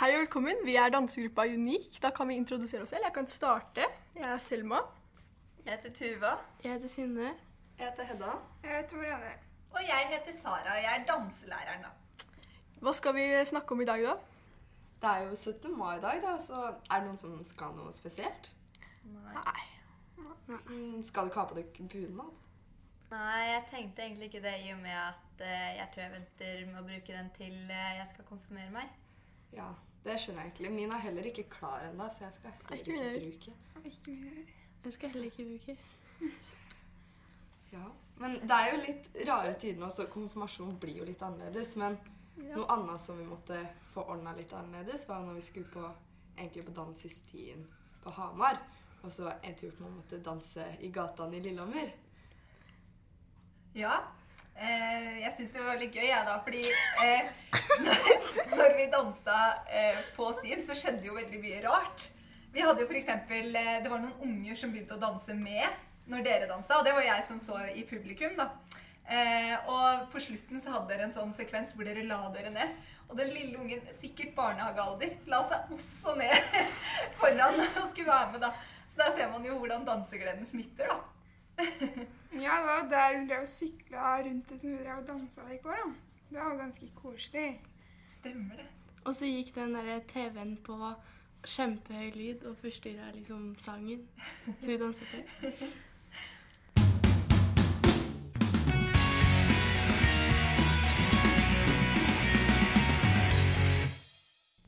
Hei og velkommen. Vi er dansegruppa Unik. Da kan vi introdusere oss selv. Jeg kan starte. Jeg er Selma. Jeg heter Tuva. Jeg heter Synne. Jeg heter Hedda. Jeg heter Marianne. Og jeg heter Sara, og jeg er danselæreren, da. Hva skal vi snakke om i dag, da? Det er jo 17. mai i dag, da, så er det noen som skal noe spesielt? Nei. Mm, Skal du ikke ha på deg bunad? Nei, jeg tenkte egentlig ikke det i og med at eh, jeg tror jeg venter med å bruke den til eh, jeg skal konfirmere meg. Ja, det skjønner jeg egentlig. Min er heller ikke klar ennå, så jeg skal heller Ikke ikke bruke. Ikke mine. Jeg skal heller ikke bruke. Ja. Men det er jo litt rare tider nå, så konfirmasjon blir jo litt annerledes. Men noe annet som vi måtte få ordna litt annerledes, var når vi skulle på, egentlig på dans i stien på Hamar. Og så endte vi opp med å måtte danse i gatene i Lillehammer. Ja. Eh, jeg syns det var litt gøy, jeg, da, fordi eh, når, når vi dansa eh, på stien, så skjedde jo veldig mye rart. Vi hadde jo eksempel, eh, Det var noen unger som begynte å danse med når dere dansa, og det var jeg som så i publikum. da. Eh, og på slutten så hadde dere en sånn sekvens hvor dere la dere ned. Og den lille ungen, sikkert barnehagealder, la seg også ned foran og skulle være med. da. Så der ser man jo hvordan dansegleden smitter, da. Ja, det var der vi drev og sykla rundt det som vi drev og dansa i går. da. Det var ganske koselig. Stemmer det. Og så gikk den derre TV-en på kjempehøy lyd og forstyrra liksom sangen. Så vi danset til.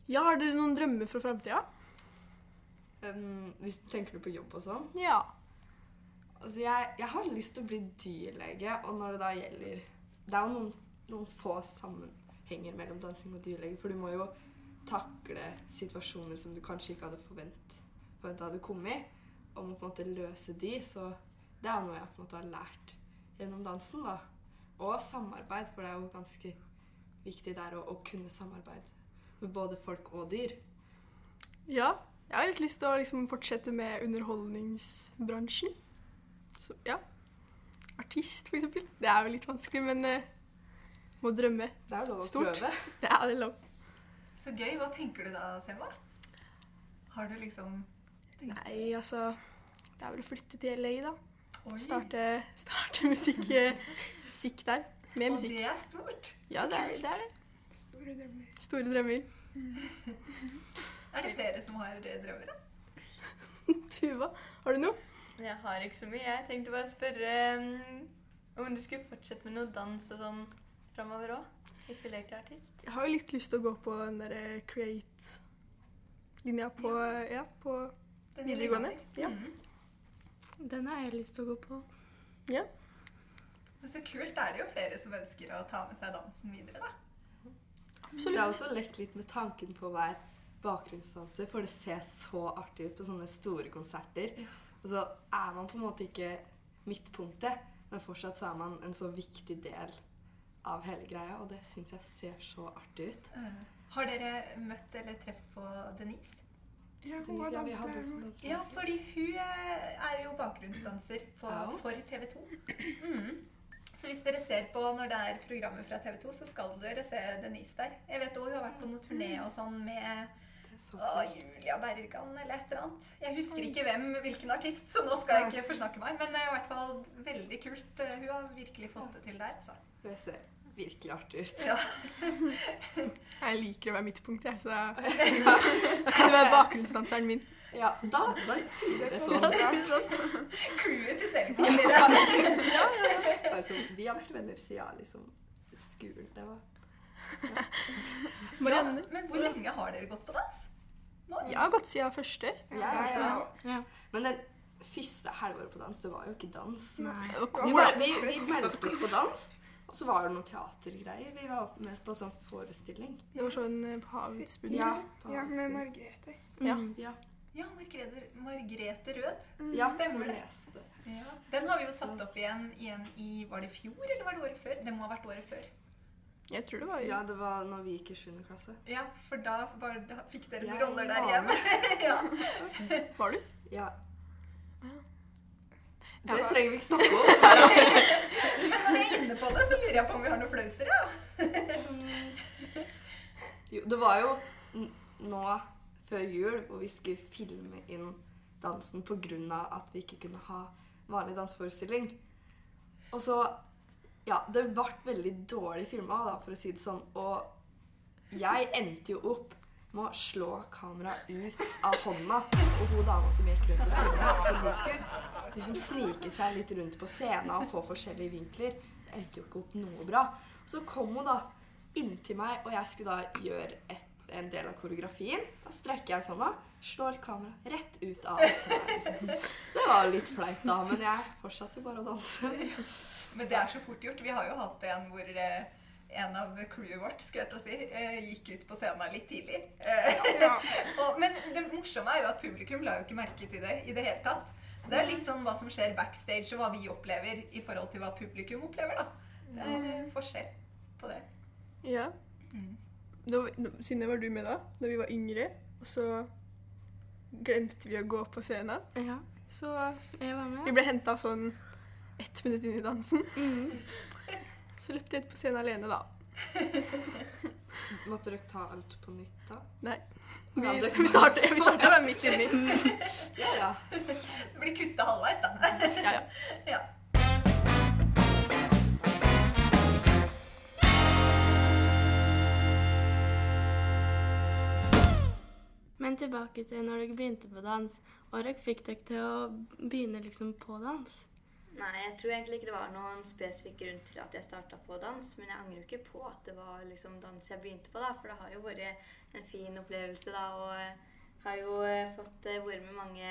Ja, Har dere noen drømmer for framtida? Um, hvis tenker du på jobb og sånn? Ja. Altså, jeg, jeg har lyst til å bli dyrlege, og når det da gjelder Det er jo noen, noen få sammenhenger mellom dansing og dyrlege, for du må jo takle situasjoner som du kanskje ikke hadde forvent, forventa hadde kommet, og må på en måte løse de, så det er jo noe jeg på en måte har lært gjennom dansen, da. Og samarbeid, for det er jo ganske viktig der å, å kunne samarbeide med både folk og dyr. Ja. Jeg har litt lyst til å liksom fortsette med underholdningsbransjen. Så ja. Artist, for eksempel. Det er jo litt vanskelig, men uh, må drømme. Det er jo lov å Stort. prøve. Ja, det er lov. Så gøy. Hva tenker du da, Selma? Har du liksom Nei, altså Det er vel å flytte til LA, da. Oi. Starte, starte musikk, eh, musikk der. Med musikk. Og det er stort. Ja, det er det. Er det. Store drømmer. Store drømmer. Er det flere som har eh, drømmer? da? Tuva, har du noe? Jeg har ikke så mye. Jeg tenkte bare å spørre um, om du skulle fortsette med noe dans og sånn framover òg. I tillegg til artist. Jeg har jo litt lyst til å gå på den derre create-linja på, ja, på Den Videregående, ja. Mhm. Den har jeg lyst til å gå på. Men så kult. Er det jo flere som ønsker å ta med seg dansen videre, da. Det er Absolutt. også lekt litt med tanken på å være bakgrunnsdanser, for det ser så artig ut på sånne store konserter. Og så er man på en måte ikke midtpunktet, men fortsatt så er man en så viktig del av hele greia, og det syns jeg ser så artig ut. Har dere møtt eller truffet på Denise? Ja, hun var danser. Ja, fordi hun eh, er jo bakgrunnsdanser på, Ja. for TV 2. Mm. Så hvis dere ser på når det er programmer fra TV 2, så skal dere se Denise der. Jeg vet også hun har vært på noen turné og sånn med å, kult. Julia Bergan eller et eller annet. Jeg husker ikke hvem, hvilken artist, så nå skal jeg ikke forsnakke meg. Men eh, i hvert fall veldig kult. Eh, Hun har virkelig fått det til der. Så. Det ser virkelig artig ut. Ja. Jeg liker å være midtpunkt, jeg, så det kan være bakgrunnsdanseren min. Ja, da, da sier vi det sånn. Clouet til Selma. ja, Bare sånn, vi har vært venner siden liksom skolen. Det var ja. Men hvor lenge har dere gått på dans? Jeg har gått siden første. Ja, ja, Ja. Men den første halvåret på dans, det var jo ikke dans. Var Vi, vi, vi meldte oss på dans, og så var det noen teatergreier. Vi var med på sånn forestilling. Det var sånn eh, på havets bunn. Ja, Ja, med Margrethe. Ja. Mm. ja, Ja, Margrethe, Margrethe Rød. ja Stemmer det. Ja. Den har vi jo satt opp igjen, igjen i Var det fjor, eller var det året før? Det må ha vært året før. Jeg tror det var Ja, det var når vi gikk i 7. klasse. Ja, for da, var, da fikk dere ja, roller der var hjemme. ja. Var du? Ja. Ja. Det trenger vi ikke snakke om. Men når jeg er inne på det, så lurer jeg på om vi har noen flauser, ja. Jo, det var jo nå før jul hvor vi skulle filme inn dansen pga. at vi ikke kunne ha vanlig danseforestilling. Og så Ja, det ble veldig dårlig filma, for å si det sånn. Og jeg endte jo opp med å slå kameraet ut av hånda på hun dama som gikk rundt og filma. For hun skulle liksom snike seg litt rundt på scenen og få forskjellige vinkler. Det endte jo ikke opp noe bra. Så kom hun da inntil meg, og jeg skulle da gjøre et, en del av koreografien. Da strekker jeg ut hånda, slår kameraet rett ut av. Det var litt flaut da, men jeg fortsatte bare å danse. Men det er så fort gjort. Vi har jo hatt en hvor eh, en av crewet vårt skulle jeg til å si, eh, gikk ut på scenen litt tidlig. Ja. og, men det morsomme er jo at publikum la jo ikke merke til det i det hele tatt. Så det er litt sånn hva som skjer backstage, og hva vi opplever i forhold til hva publikum opplever. da. Det er eh, forskjell på det. Ja. Mm. Da, Synne, var du med da? Da vi var yngre. Og så glemte vi å gå på scenen. Ja, Så jeg var vi ble henta sånn ett minutt inn i dansen. Mm. Så løpte jeg ut på scenen alene, da. Måtte dere ta alt på nytt da? Nei. Vi, Ja, vi starta starta midt inni. Ja, ja. Det blir kutta halvveis, da. Ja, ja. Ja. Men tilbake til når dere begynte på dans. Hva fikk dere til å begynne liksom på dans? Nei, jeg tror egentlig ikke det var noen spesifikk grunn til at jeg starta på dans. Men jeg angrer jo ikke på at det var liksom dans jeg begynte på, da. For det har jo vært en fin opplevelse, da. Og har jo eh, fått eh, vært med mange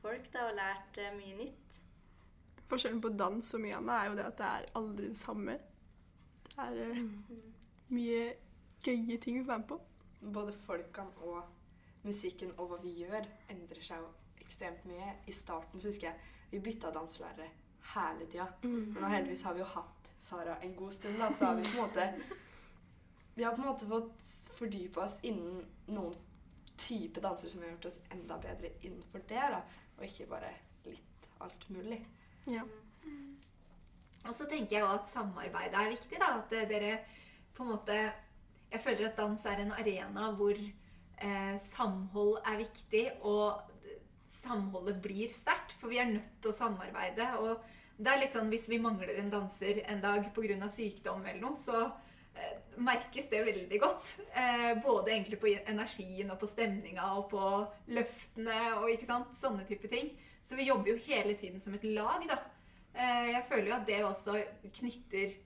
folk da, og lært eh, mye nytt. Forskjellen på dans og mye annet er jo det at det er aldri det samme. Det er uh, mye gøye ting å være med på. Både folkene og musikken og hva vi gjør, endrer seg jo ekstremt mye. I starten så husker jeg vi bytta danselærere hele tida. Men nå heldigvis har vi jo hatt Sara en god stund, da, så har vi på en måte Vi har på en måte fått fordype oss innen noen type danser som har gjort oss enda bedre innenfor det, da. Og ikke bare litt alt mulig. Ja. Og så tenker jeg jo at samarbeidet er viktig. da, At dere på en måte Jeg føler at dans er en arena hvor eh, samhold er viktig, og samholdet blir sterkt. For vi er nødt til å samarbeide. Og det er litt sånn hvis vi mangler en danser en dag pga. sykdom eller noe, så eh, merkes det veldig godt. Eh, både egentlig på energien og på stemninga og på løftene og ikke sant, sånne type ting. Så vi jobber jo hele tiden som et lag, da. Eh, jeg føler jo at det også knytter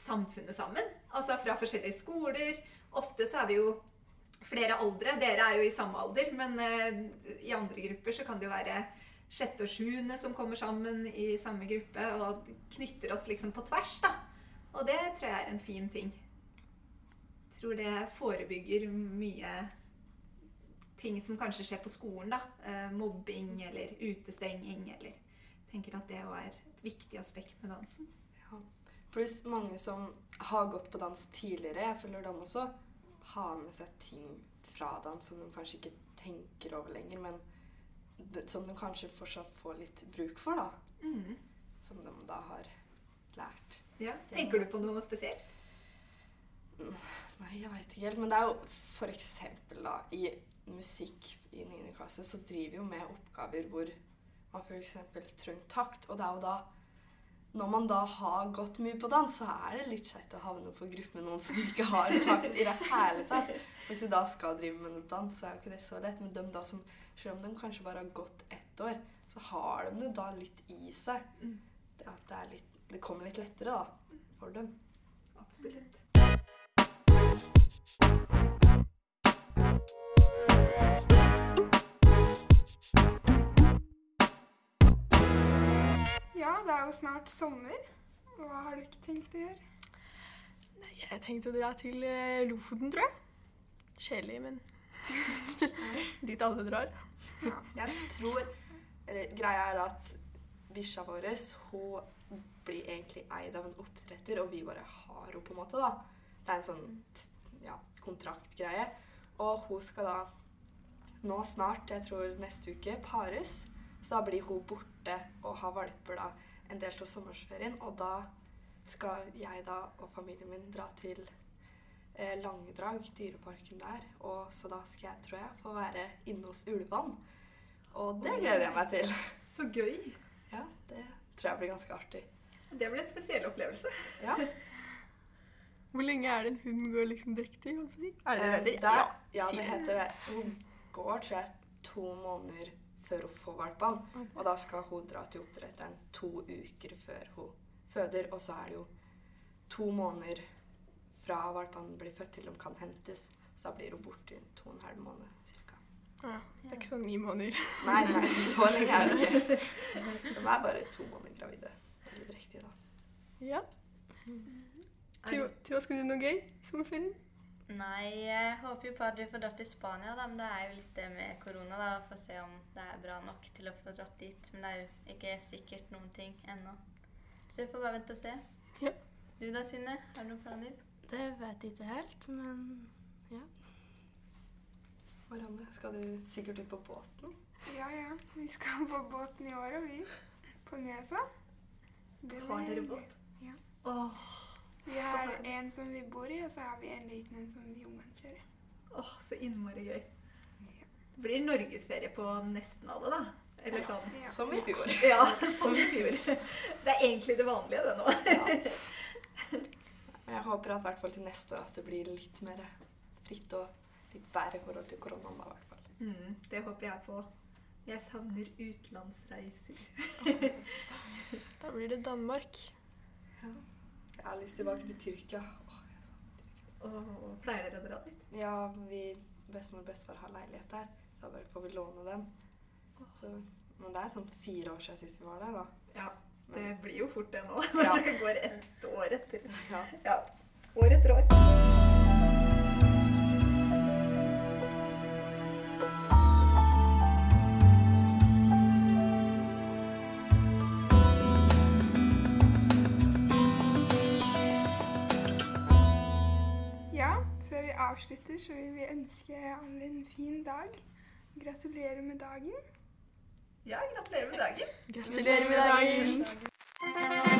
samfunnet sammen. Altså fra forskjellige skoler. Ofte så er vi jo flere aldre. Dere er jo i samme alder, men eh, i andre grupper så kan det jo være sjette og sjuende som kommer sammen i samme gruppe og knytter oss liksom på tvers, da. Og det tror jeg er en fin ting. Tror det forebygger mye ting som kanskje skjer på skolen, da. Eh, mobbing eller utestenging eller Tenker at det jo er et viktig aspekt med dansen. Ja. Pluss mange som har gått på dans tidligere. Jeg følger dem også har med seg ting fra dans som de kanskje ikke tenker over lenger, men som de kanskje fortsatt får litt bruk for, da. Mm. Som de da har lært. Ja. Tenker du på noe spesielt? Nei, jeg veit ikke helt. Men det er jo for eksempel da, i musikk i 9. klasse så driver vi jo med oppgaver hvor man f.eks. trenger takt. Og det er jo da Når man da har gått mye på dans, så er det litt kjekt å havne på gruppe med noen som ikke har takt i det hele tatt. Hvis du da skal drive med noe dans, så er jo ikke det så lett. Men de da som, selv om de kanskje bare har gått ett år, så har de det da litt i seg. Mm. Det, at det, litt, det kommer litt lettere da, for dem. Absolutt. Det er jo snart sommer. Hva har du ikke tenkt å gjøre? Nei, jeg tenkte å dra til eh, Lofoten, tror jeg. Kjedelig, men dit alle drar. Jeg tror Eller greia er at bikkja vår hun blir egentlig eid av en oppdretter, og vi bare har henne, på en måte. da. Det er en sånn ja, kontraktgreie. Og hun skal da nå snart, jeg tror neste uke, pares. Så da blir hun borte og har valper da en del av sommerferien. Og da skal jeg da og familien min dra til eh, Langedrag, dyreparken der. Og så da skal jeg, tror jeg, få være inne hos ulvene. Og det gleder jeg meg til. Så gøy. Ja, det tror jeg blir ganske artig. Det blir en spesiell opplevelse. Ja, Hvor lenge er det en hund går liksom drektig? Er det eh, der, ja, det. heter det. Hun går, tror jeg, to måneder før hun får valpene. Og da skal hun dra til oppdretteren to uker før hun føder. Og så er det jo to måneder fra valpene blir født til de kan hentes. Så da blir hun borte i to og en halv måned cirka. Ja, det er ikke sånn ni måneder. Nei, nei, så lenge er det ikke. De er bare to måneder gravide. Eller riktig, da. Ja. Tuva, Tuva, skal du noe gøy i sommerferien? Nei, jeg håper jo på at vi får dratt til Spania, da, men det er jo litt det med korona. da, For å se om det er bra nok til å få dratt dit. Men det er jo ikke sikkert noen ting ennå. Så vi får bare vente og se. Ja. Du da, Synne? Har du noen planer? Det vet jeg ikke helt, men ja. Marianne, skal du sikkert ut på båten? Ja, ja. Vi skal på båten i år, og vi. På Mjøsa. Det Har dere båt? Ja. Åh, Vi har en som vi bor i, og så har vi en liten en som vi ungene kjører. åh, så innmari gøy. Det blir norgesferie på nesten alle, da. Eller sånn. Ja. Som i fjor. Ja, som i fjor. Det er egentlig det vanlige, det nå. Ja. Jeg håper at hvert fall til neste år at det blir litt mer fritt og litt bedre i forhold til koronaen. da, hvert fall. Mm, det håper jeg på. Jeg savner utenlandsreiser. Da blir det Danmark. Jeg har lyst tilbake til Tyrkia. Åh, Åh, pleier dere å dra dit? Ja, vi, bestemor og bestefar har leilighet der, så da bare får vi låne den. Så, men det er sånn fire år siden sist vi var der, da. Ja, det blir jo fort det nå. Ja. Når det går ett år etter. Ja. Ja, år etter år. Avslutter, så vil vi ønske alle en fin dag. Gratulerer med dagen. Ja, gratulerer med dagen. Gratulerer med dagen!